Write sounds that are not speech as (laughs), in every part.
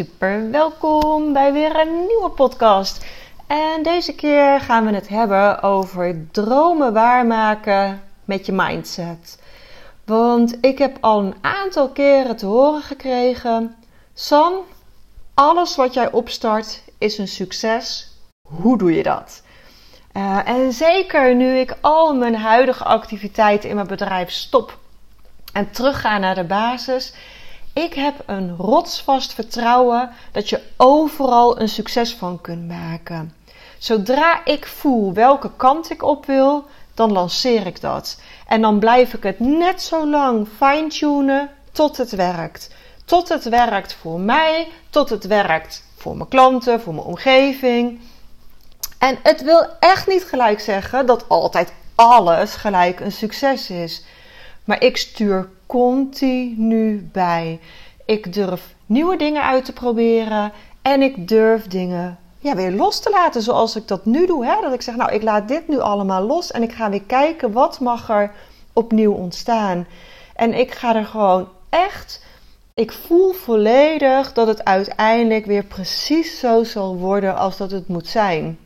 Super, welkom bij weer een nieuwe podcast. En deze keer gaan we het hebben over dromen waarmaken met je mindset. Want ik heb al een aantal keren te horen gekregen: San, alles wat jij opstart is een succes. Hoe doe je dat? Uh, en zeker nu ik al mijn huidige activiteiten in mijn bedrijf stop en terugga naar de basis. Ik heb een rotsvast vertrouwen dat je overal een succes van kunt maken. Zodra ik voel welke kant ik op wil, dan lanceer ik dat. En dan blijf ik het net zo lang fine-tunen tot het werkt. Tot het werkt voor mij, tot het werkt voor mijn klanten, voor mijn omgeving. En het wil echt niet gelijk zeggen dat altijd alles gelijk een succes is. Maar ik stuur continu bij. Ik durf nieuwe dingen uit te proberen en ik durf dingen ja, weer los te laten zoals ik dat nu doe. Hè? Dat ik zeg, nou, ik laat dit nu allemaal los en ik ga weer kijken wat mag er opnieuw ontstaan. En ik ga er gewoon echt, ik voel volledig dat het uiteindelijk weer precies zo zal worden als dat het moet zijn.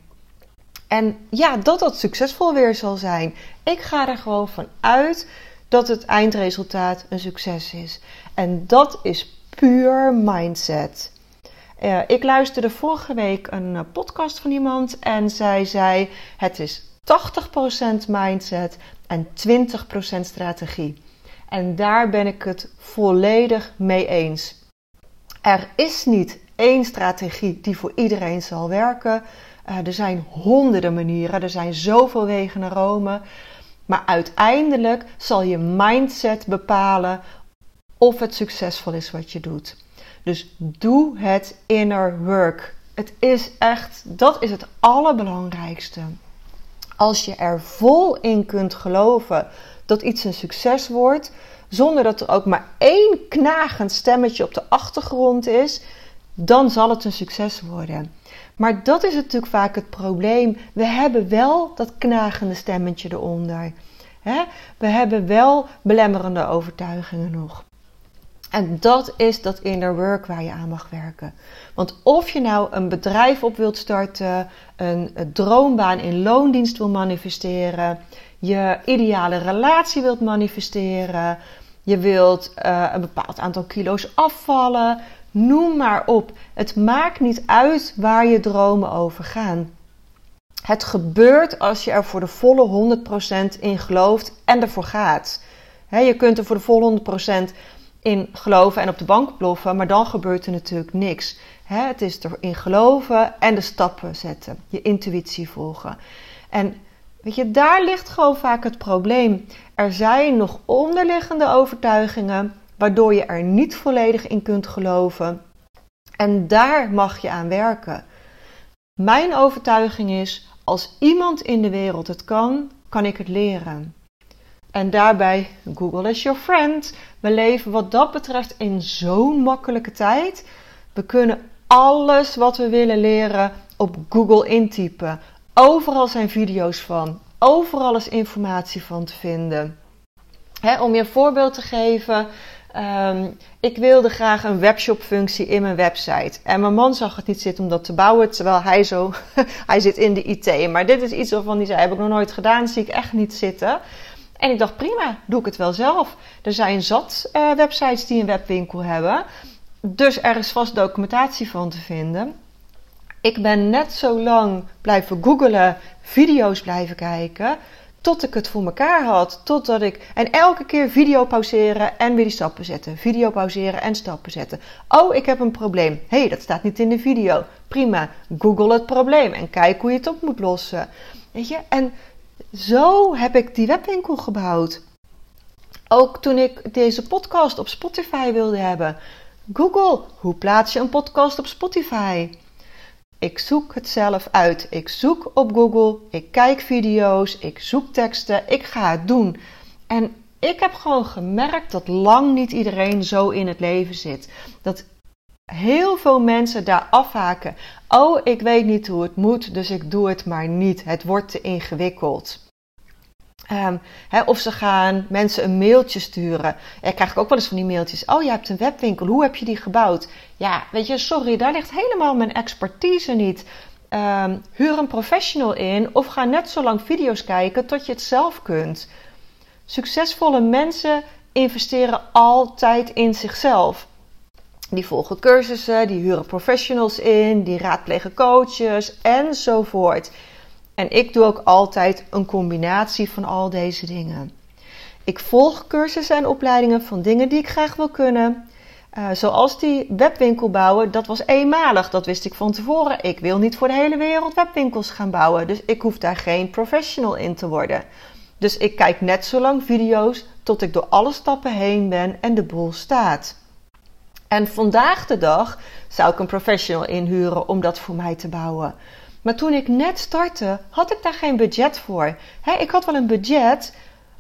En ja, dat dat succesvol weer zal zijn. Ik ga er gewoon van uit dat het eindresultaat een succes is. En dat is puur mindset. Uh, ik luisterde vorige week een uh, podcast van iemand en zij zei: het is 80% mindset en 20% strategie. En daar ben ik het volledig mee eens. Er is niet één strategie die voor iedereen zal werken. Uh, er zijn honderden manieren, er zijn zoveel wegen naar Rome. Maar uiteindelijk zal je mindset bepalen of het succesvol is wat je doet. Dus doe het inner work. Het is echt, dat is het allerbelangrijkste. Als je er vol in kunt geloven dat iets een succes wordt, zonder dat er ook maar één knagend stemmetje op de achtergrond is, dan zal het een succes worden. Maar dat is natuurlijk vaak het probleem. We hebben wel dat knagende stemmetje eronder. We hebben wel belemmerende overtuigingen nog. En dat is dat inner work waar je aan mag werken. Want of je nou een bedrijf op wilt starten, een, droombaan in loondienst wil manifesteren, je ideale relatie wilt manifesteren, je wilt uh, een bepaald aantal kilo's afvallen, noem maar op. Het maakt niet uit waar je dromen over gaan. Het gebeurt als je er voor de volle 100% in gelooft en ervoor gaat. je kunt er voor de volle 100% in geloven en op de bank ploffen, maar dan gebeurt er natuurlijk niks. het is erin geloven en de stappen zetten, je intuïtie volgen. En weet je, daar ligt gewoon vaak het probleem. Er zijn nog onderliggende overtuigingen waardoor je er niet volledig in kunt geloven. En daar mag je aan werken. Mijn overtuiging is: als iemand in de wereld het kan, kan ik het leren. En daarbij, Google is your friend. We leven wat dat betreft in zo'n makkelijke tijd. We kunnen alles wat we willen leren op Google intypen. Overal zijn video's van. Overal is informatie van te vinden. om je een voorbeeld te geven. Ehm, ik wilde graag een webshop-functie in mijn website. En mijn man zag het niet zitten om dat te bouwen, terwijl hij zo, (laughs) hij zit in de IT. Maar dit is iets waarvan hij zei: heb ik nog nooit gedaan, zie ik echt niet zitten. En ik dacht, prima, doe ik het wel zelf. Er zijn zat uh, websites die een webwinkel hebben. Dus er is vast documentatie van te vinden. Ik ben net zo lang blijven googelen, video's blijven kijken, tot ik het voor mekaar had. Totdat ik. En elke keer video pauzeren en weer die stappen zetten. Video pauzeren en stappen zetten. Oh, ik heb een probleem. Hé, hey, dat staat niet in de video. Prima. Google het probleem en kijk hoe je het op moet lossen. Weet je? En zo heb ik die webwinkel gebouwd. Ook toen ik deze podcast op Spotify wilde hebben. Google, hoe plaats je een podcast op Spotify? Ik zoek het zelf uit. Ik zoek op Google, ik kijk video's, ik zoek teksten, ik ga het doen. En ik heb gewoon gemerkt dat lang niet iedereen zo in het leven zit. Dat heel veel mensen daar afhaken. Oh, ik weet niet hoe het moet, dus ik doe het maar niet. Het wordt te ingewikkeld. Um, of ze gaan mensen een mailtje sturen. Ik krijg ook wel eens van die mailtjes. Oh, je hebt een webwinkel. Hoe heb je die gebouwd? Ja, weet je, sorry, daar ligt helemaal mijn expertise niet. Um, huur een professional in of ga net zo lang video's kijken tot je het zelf kunt. Succesvolle mensen investeren altijd in zichzelf. Die volgen cursussen, die huren professionals in, die raadplegen coaches enzovoort. En ik doe ook altijd een combinatie van al deze dingen. Ik volg cursussen en opleidingen van dingen die ik graag wil kunnen. Uh, zoals die webwinkel bouwen, dat was eenmalig. Dat wist ik van tevoren. Ik wil niet voor de hele wereld webwinkels gaan bouwen. Dus ik hoef daar geen professional in te worden. Dus ik kijk net zo lang video's tot ik door alle stappen heen ben en de boel staat. En vandaag de dag zou ik een professional inhuren om dat voor mij te bouwen. Maar toen ik net startte, had ik daar geen budget voor. ik had wel een budget,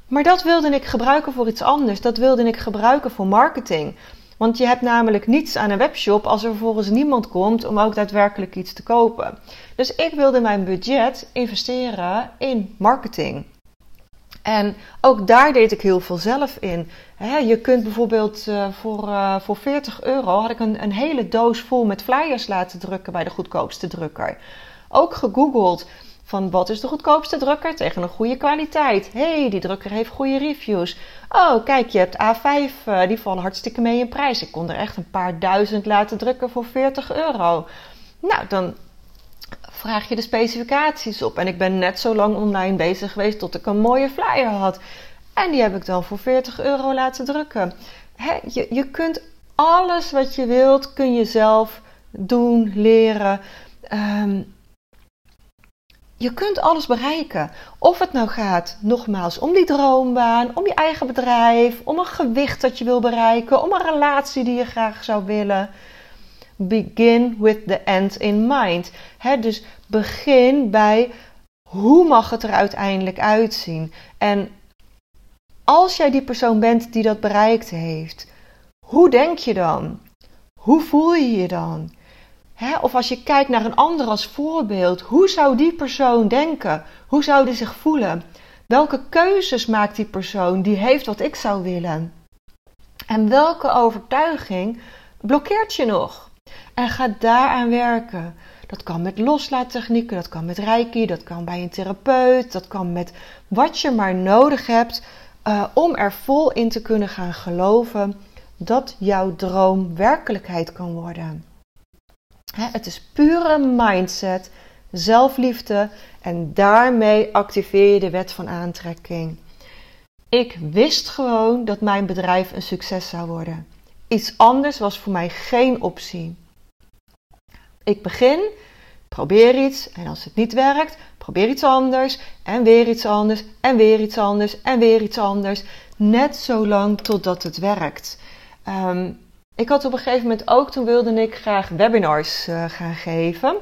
maar dat wilde ik gebruiken voor iets anders. Dat wilde ik gebruiken voor marketing. Want je hebt namelijk niets aan een webshop als er vervolgens niemand komt om ook daadwerkelijk iets te kopen. Dus ik wilde mijn budget investeren in marketing. En ook daar deed ik heel veel zelf in. je kunt bijvoorbeeld uh, voor, uh, voor 40 euro had ik een, een hele doos vol met flyers laten drukken bij de goedkoopste drukker. Ook gegoogeld van wat is de goedkoopste drukker tegen een goede kwaliteit. hey, die drukker heeft goede reviews. Oh, kijk, je hebt A5, uh, die vallen hartstikke mee in prijs. Ik kon er echt een paar duizend laten drukken voor 40 euro. Nou, dan vraag je de specificaties op. En ik ben net zo lang online bezig geweest tot ik een mooie flyer had. En die heb ik dan voor 40 euro laten drukken. je, je kunt alles wat je wilt, kun je zelf doen, leren. Um, je kunt alles bereiken. Of het nou gaat, nogmaals, om die droombaan, om je eigen bedrijf, om een gewicht dat je wil bereiken, om een relatie die je graag zou willen. Begin with the end in mind. dus begin bij hoe mag het er uiteindelijk uitzien. En als jij die persoon bent die dat bereikt heeft, hoe denk je dan? Hoe voel je je dan? Of als je kijkt naar een ander als voorbeeld, hoe zou die persoon denken? Hoe zou die zich voelen? Welke keuzes maakt die persoon die heeft wat ik zou willen? En welke overtuiging blokkeert je nog? En ga daaraan werken. Dat kan met loslaattechnieken, dat kan met reiki, dat kan bij een therapeut, dat kan met wat je maar nodig hebt uh, om er vol in te kunnen gaan geloven dat jouw droom werkelijkheid kan worden. Het is pure mindset, zelfliefde en daarmee activeer je de wet van aantrekking. Ik wist gewoon dat mijn bedrijf een succes zou worden. Iets anders was voor mij geen optie. Ik begin, probeer iets en als het niet werkt, probeer iets anders en weer iets anders en weer iets anders en weer iets anders. Net zo lang totdat het werkt. Um, ik had op een gegeven moment ook, toen wilde ik graag webinars uh, gaan geven.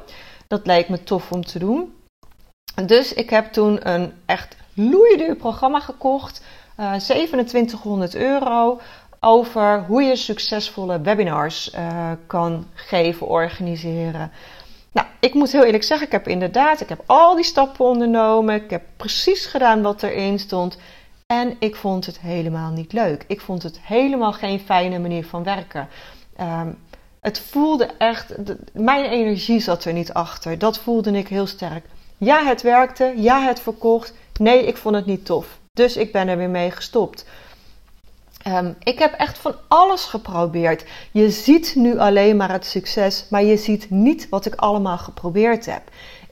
Dat leek me tof om te doen. Dus ik heb toen een echt loeiduur programma gekocht. Uh, eh, 2700 euro over hoe je succesvolle webinars uh, kan geven, organiseren. Nou, ik moet heel eerlijk zeggen, ik heb inderdaad, ik heb al die stappen ondernomen. Ik heb precies gedaan wat erin stond. En ik vond het helemaal niet leuk. Ik vond het helemaal geen fijne manier van werken. Ehm, het voelde echt, mijn energie zat er niet achter. Dat voelde ik heel sterk. Ja, het werkte. Ja, het verkocht. Nee, ik vond het niet tof. Dus ik ben er weer mee gestopt. Ehm, ik heb echt van alles geprobeerd. Je ziet nu alleen maar het succes, maar je ziet niet wat ik allemaal geprobeerd heb.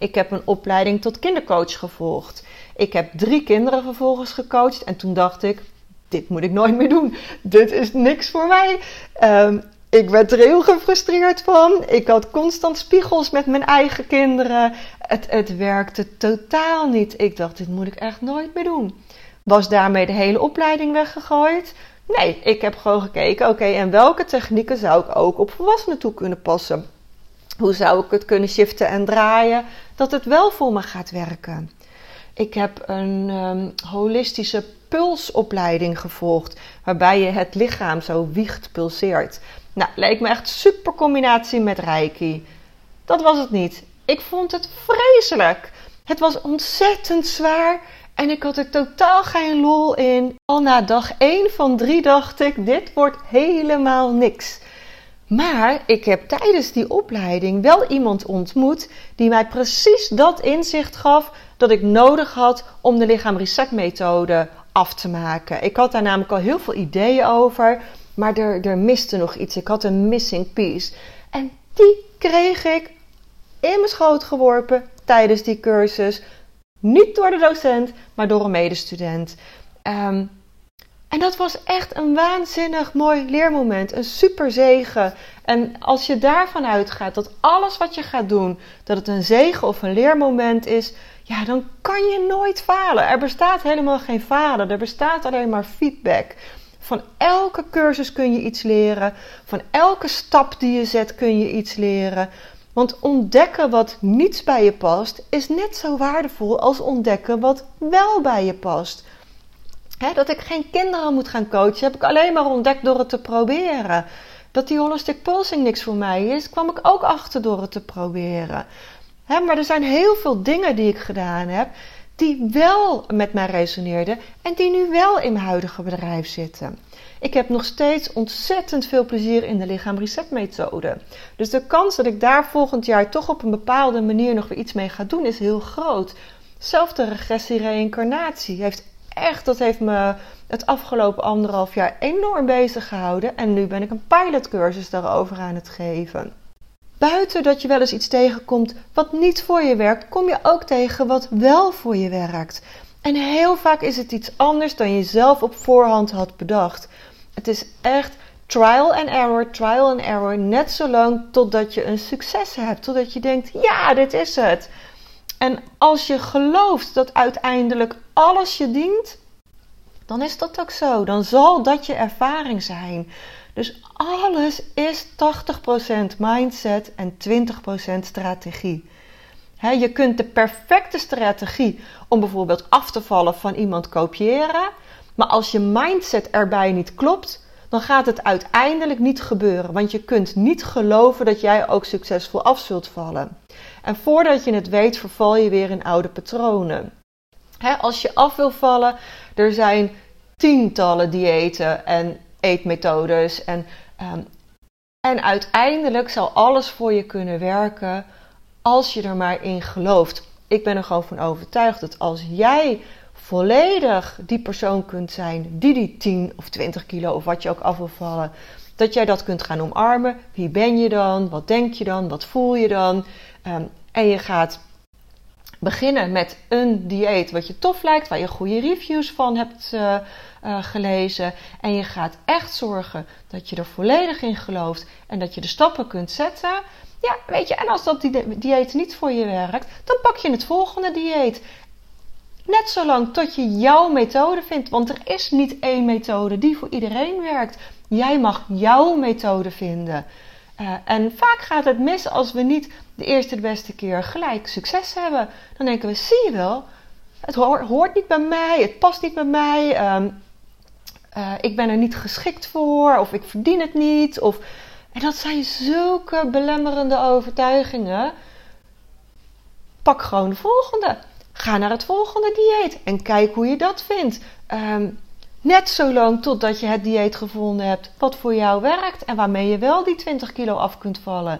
Ik heb een opleiding tot kindercoach gevolgd. Ik heb drie kinderen vervolgens gecoacht en toen dacht ik, dit moet ik nooit meer doen. Dit is niks voor mij. Ehm, ik werd er heel gefrustreerd van. Ik had constant spiegels met mijn eigen kinderen. Het, het werkte totaal niet. Ik dacht, dit moet ik echt nooit meer doen. Was daarmee de hele opleiding weggegooid? Nee, ik heb gewoon gekeken, oké, en welke technieken zou ik ook op volwassenen toe kunnen passen? Hoe zou ik het kunnen shiften en draaien dat het wel voor me gaat werken? Ik heb een um, holistische pulsopleiding gevolgd, waarbij je het lichaam zo wiegt, pulseert. Nou, leek me echt super combinatie met Reiki. Dat was het niet. Ik vond het vreselijk. Het was ontzettend zwaar en ik had er totaal geen lol in. Al na dag 1 van 3 dacht ik: dit wordt helemaal niks. Maar ik heb tijdens die opleiding wel iemand ontmoet die mij precies dat inzicht gaf dat ik nodig had om de lichaam reset methode af te maken. Ik had daar namelijk al heel veel ideeën over, maar er, er miste nog iets. Ik had een missing piece. En die kreeg ik in mijn schoot geworpen tijdens die cursus. Niet door de docent, maar door een medestudent. Um, en dat was echt een waanzinnig mooi leermoment. Een super zegen. En als je daarvan uitgaat dat alles wat je gaat doen, dat het een zegen of een leermoment is, ja, dan kan je nooit falen. Er bestaat helemaal geen falen. Er bestaat alleen maar feedback. Van elke cursus kun je iets leren. Van elke stap die je zet kun je iets leren. Want ontdekken wat niets bij je past is net zo waardevol als ontdekken wat wel bij je past dat ik geen kinderen moet gaan coachen, heb ik alleen maar ontdekt door het te proberen. Dat die holistic pulsing niks voor mij is, kwam ik ook achter door het te proberen. maar er zijn heel veel dingen die ik gedaan heb, die wel met mij resoneerden en die nu wel in mijn huidige bedrijf zitten. Ik heb nog steeds ontzettend veel plezier in de lichaam reset methode. Dus de kans dat ik daar volgend jaar toch op een bepaalde manier nog weer iets mee ga doen is heel groot. Zelfde regressie-reïncarnatie heeft echt, dat heeft me het afgelopen anderhalf jaar enorm bezig gehouden. En nu ben ik een pilotcursus daarover aan het geven. Buiten dat je wel eens iets tegenkomt wat niet voor je werkt, kom je ook tegen wat wel voor je werkt. En heel vaak is het iets anders dan je zelf op voorhand had bedacht. Het is echt trial and error, trial and error, net zo lang totdat je een succes hebt. Totdat je denkt, ja, dit is het. En als je gelooft dat uiteindelijk alles je dient, dan is dat ook zo. Dan zal dat je ervaring zijn. Dus alles is 80% mindset en 20% strategie. je kunt de perfecte strategie om bijvoorbeeld af te vallen van iemand kopiëren. Maar als je mindset erbij niet klopt, dan gaat het uiteindelijk niet gebeuren. Want je kunt niet geloven dat jij ook succesvol af zult vallen. En voordat je het weet, verval je weer in oude patronen. Als je af wil vallen, er zijn tientallen diëten en eetmethodes. En, um, en uiteindelijk zal alles voor je kunnen werken als je er maar in gelooft. Ik ben er gewoon van overtuigd dat als jij volledig die persoon kunt zijn die die 10 of 20 kilo of wat je ook af wil vallen, dat jij dat kunt gaan omarmen. Wie ben je dan? Wat denk je dan? Wat voel je dan? Um, en je gaat beginnen met een dieet wat je tof lijkt, waar je goede reviews van hebt uh, uh, gelezen. En je gaat echt zorgen dat je er volledig in gelooft en dat je de stappen kunt zetten. Ja, weet je, en als dat dieet niet voor je werkt, dan pak je het volgende dieet. Net zolang tot je jouw methode vindt. Want er is niet één methode die voor iedereen werkt. Jij mag jouw methode vinden. Uh, en vaak gaat het mis als we niet de eerste de beste keer gelijk succes hebben. Dan denken we, zie je wel, het hoort, niet bij mij, het past niet bij mij. Um, uh, ik ben er niet geschikt voor, of ik verdien het niet. Of... En dat zijn zulke belemmerende overtuigingen. Pak gewoon de volgende. Ga naar het volgende dieet en kijk hoe je dat vindt. Um, net zo lang totdat je het dieet gevonden hebt wat voor jou werkt en waarmee je wel die 20 kilo af kunt vallen.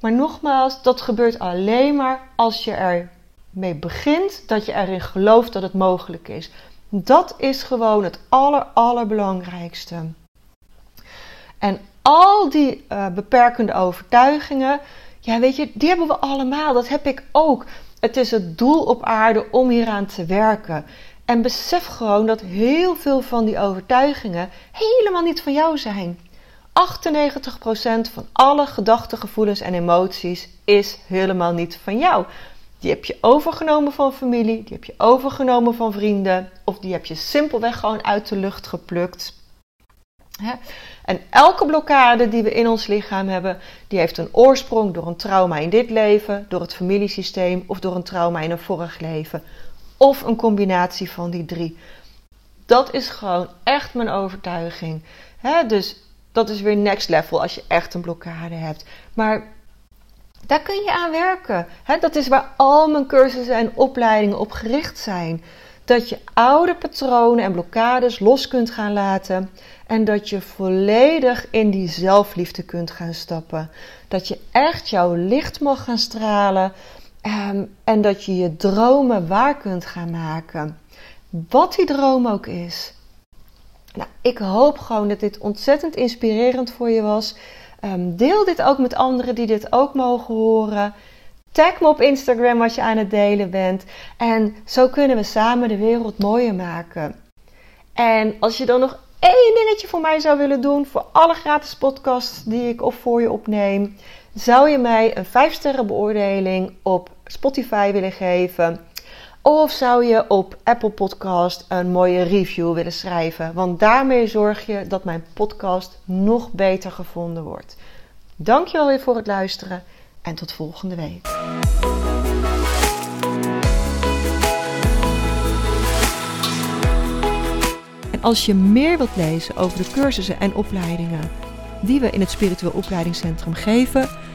Maar nogmaals, dat gebeurt alleen maar als je ermee begint, dat je erin gelooft dat het mogelijk is. Dat is gewoon het aller, allerbelangrijkste. En al die uh, beperkende overtuigingen, ja, weet je, die hebben we allemaal. Dat heb ik ook. Het is het doel op aarde om hieraan te werken. En besef gewoon dat heel veel van die overtuigingen helemaal niet van jou zijn. 98% van alle gedachten, gevoelens en emoties is helemaal niet van jou. Die heb je overgenomen van familie, die heb je overgenomen van vrienden, of die heb je simpelweg gewoon uit de lucht geplukt. En elke blokkade die we in ons lichaam hebben, die heeft een oorsprong door een trauma in dit leven, door het familiesysteem of door een trauma in een vorig leven. Of een combinatie van die drie. Dat is gewoon echt mijn overtuiging. dus dat is weer next level als je echt een blokkade hebt. Maar daar kun je aan werken. dat is waar al mijn cursussen en opleidingen op gericht zijn. Dat je oude patronen en blokkades los kunt gaan laten. En dat je volledig in die zelfliefde kunt gaan stappen. Dat je echt jouw licht mag gaan stralen. Ehm, en dat je je dromen waar kunt gaan maken. Wat die droom ook is. Nou, ik hoop gewoon dat dit ontzettend inspirerend voor je was. Ehm, deel dit ook met anderen die dit ook mogen horen. Tag me op Instagram als je aan het delen bent. En zo kunnen we samen de wereld mooier maken. En als je dan nog één dingetje voor mij zou willen doen, voor alle gratis podcasts die ik of voor je opneem, zou je mij een 5 sterren beoordeling op Spotify willen geven. Of zou je op Apple Podcast een mooie review willen schrijven? Want daarmee zorg je dat mijn podcast nog beter gevonden wordt. Dankjewel weer voor het luisteren en tot volgende week. Als je meer wilt lezen over de cursussen en opleidingen die we in het Spiritueel Opleidingscentrum geven,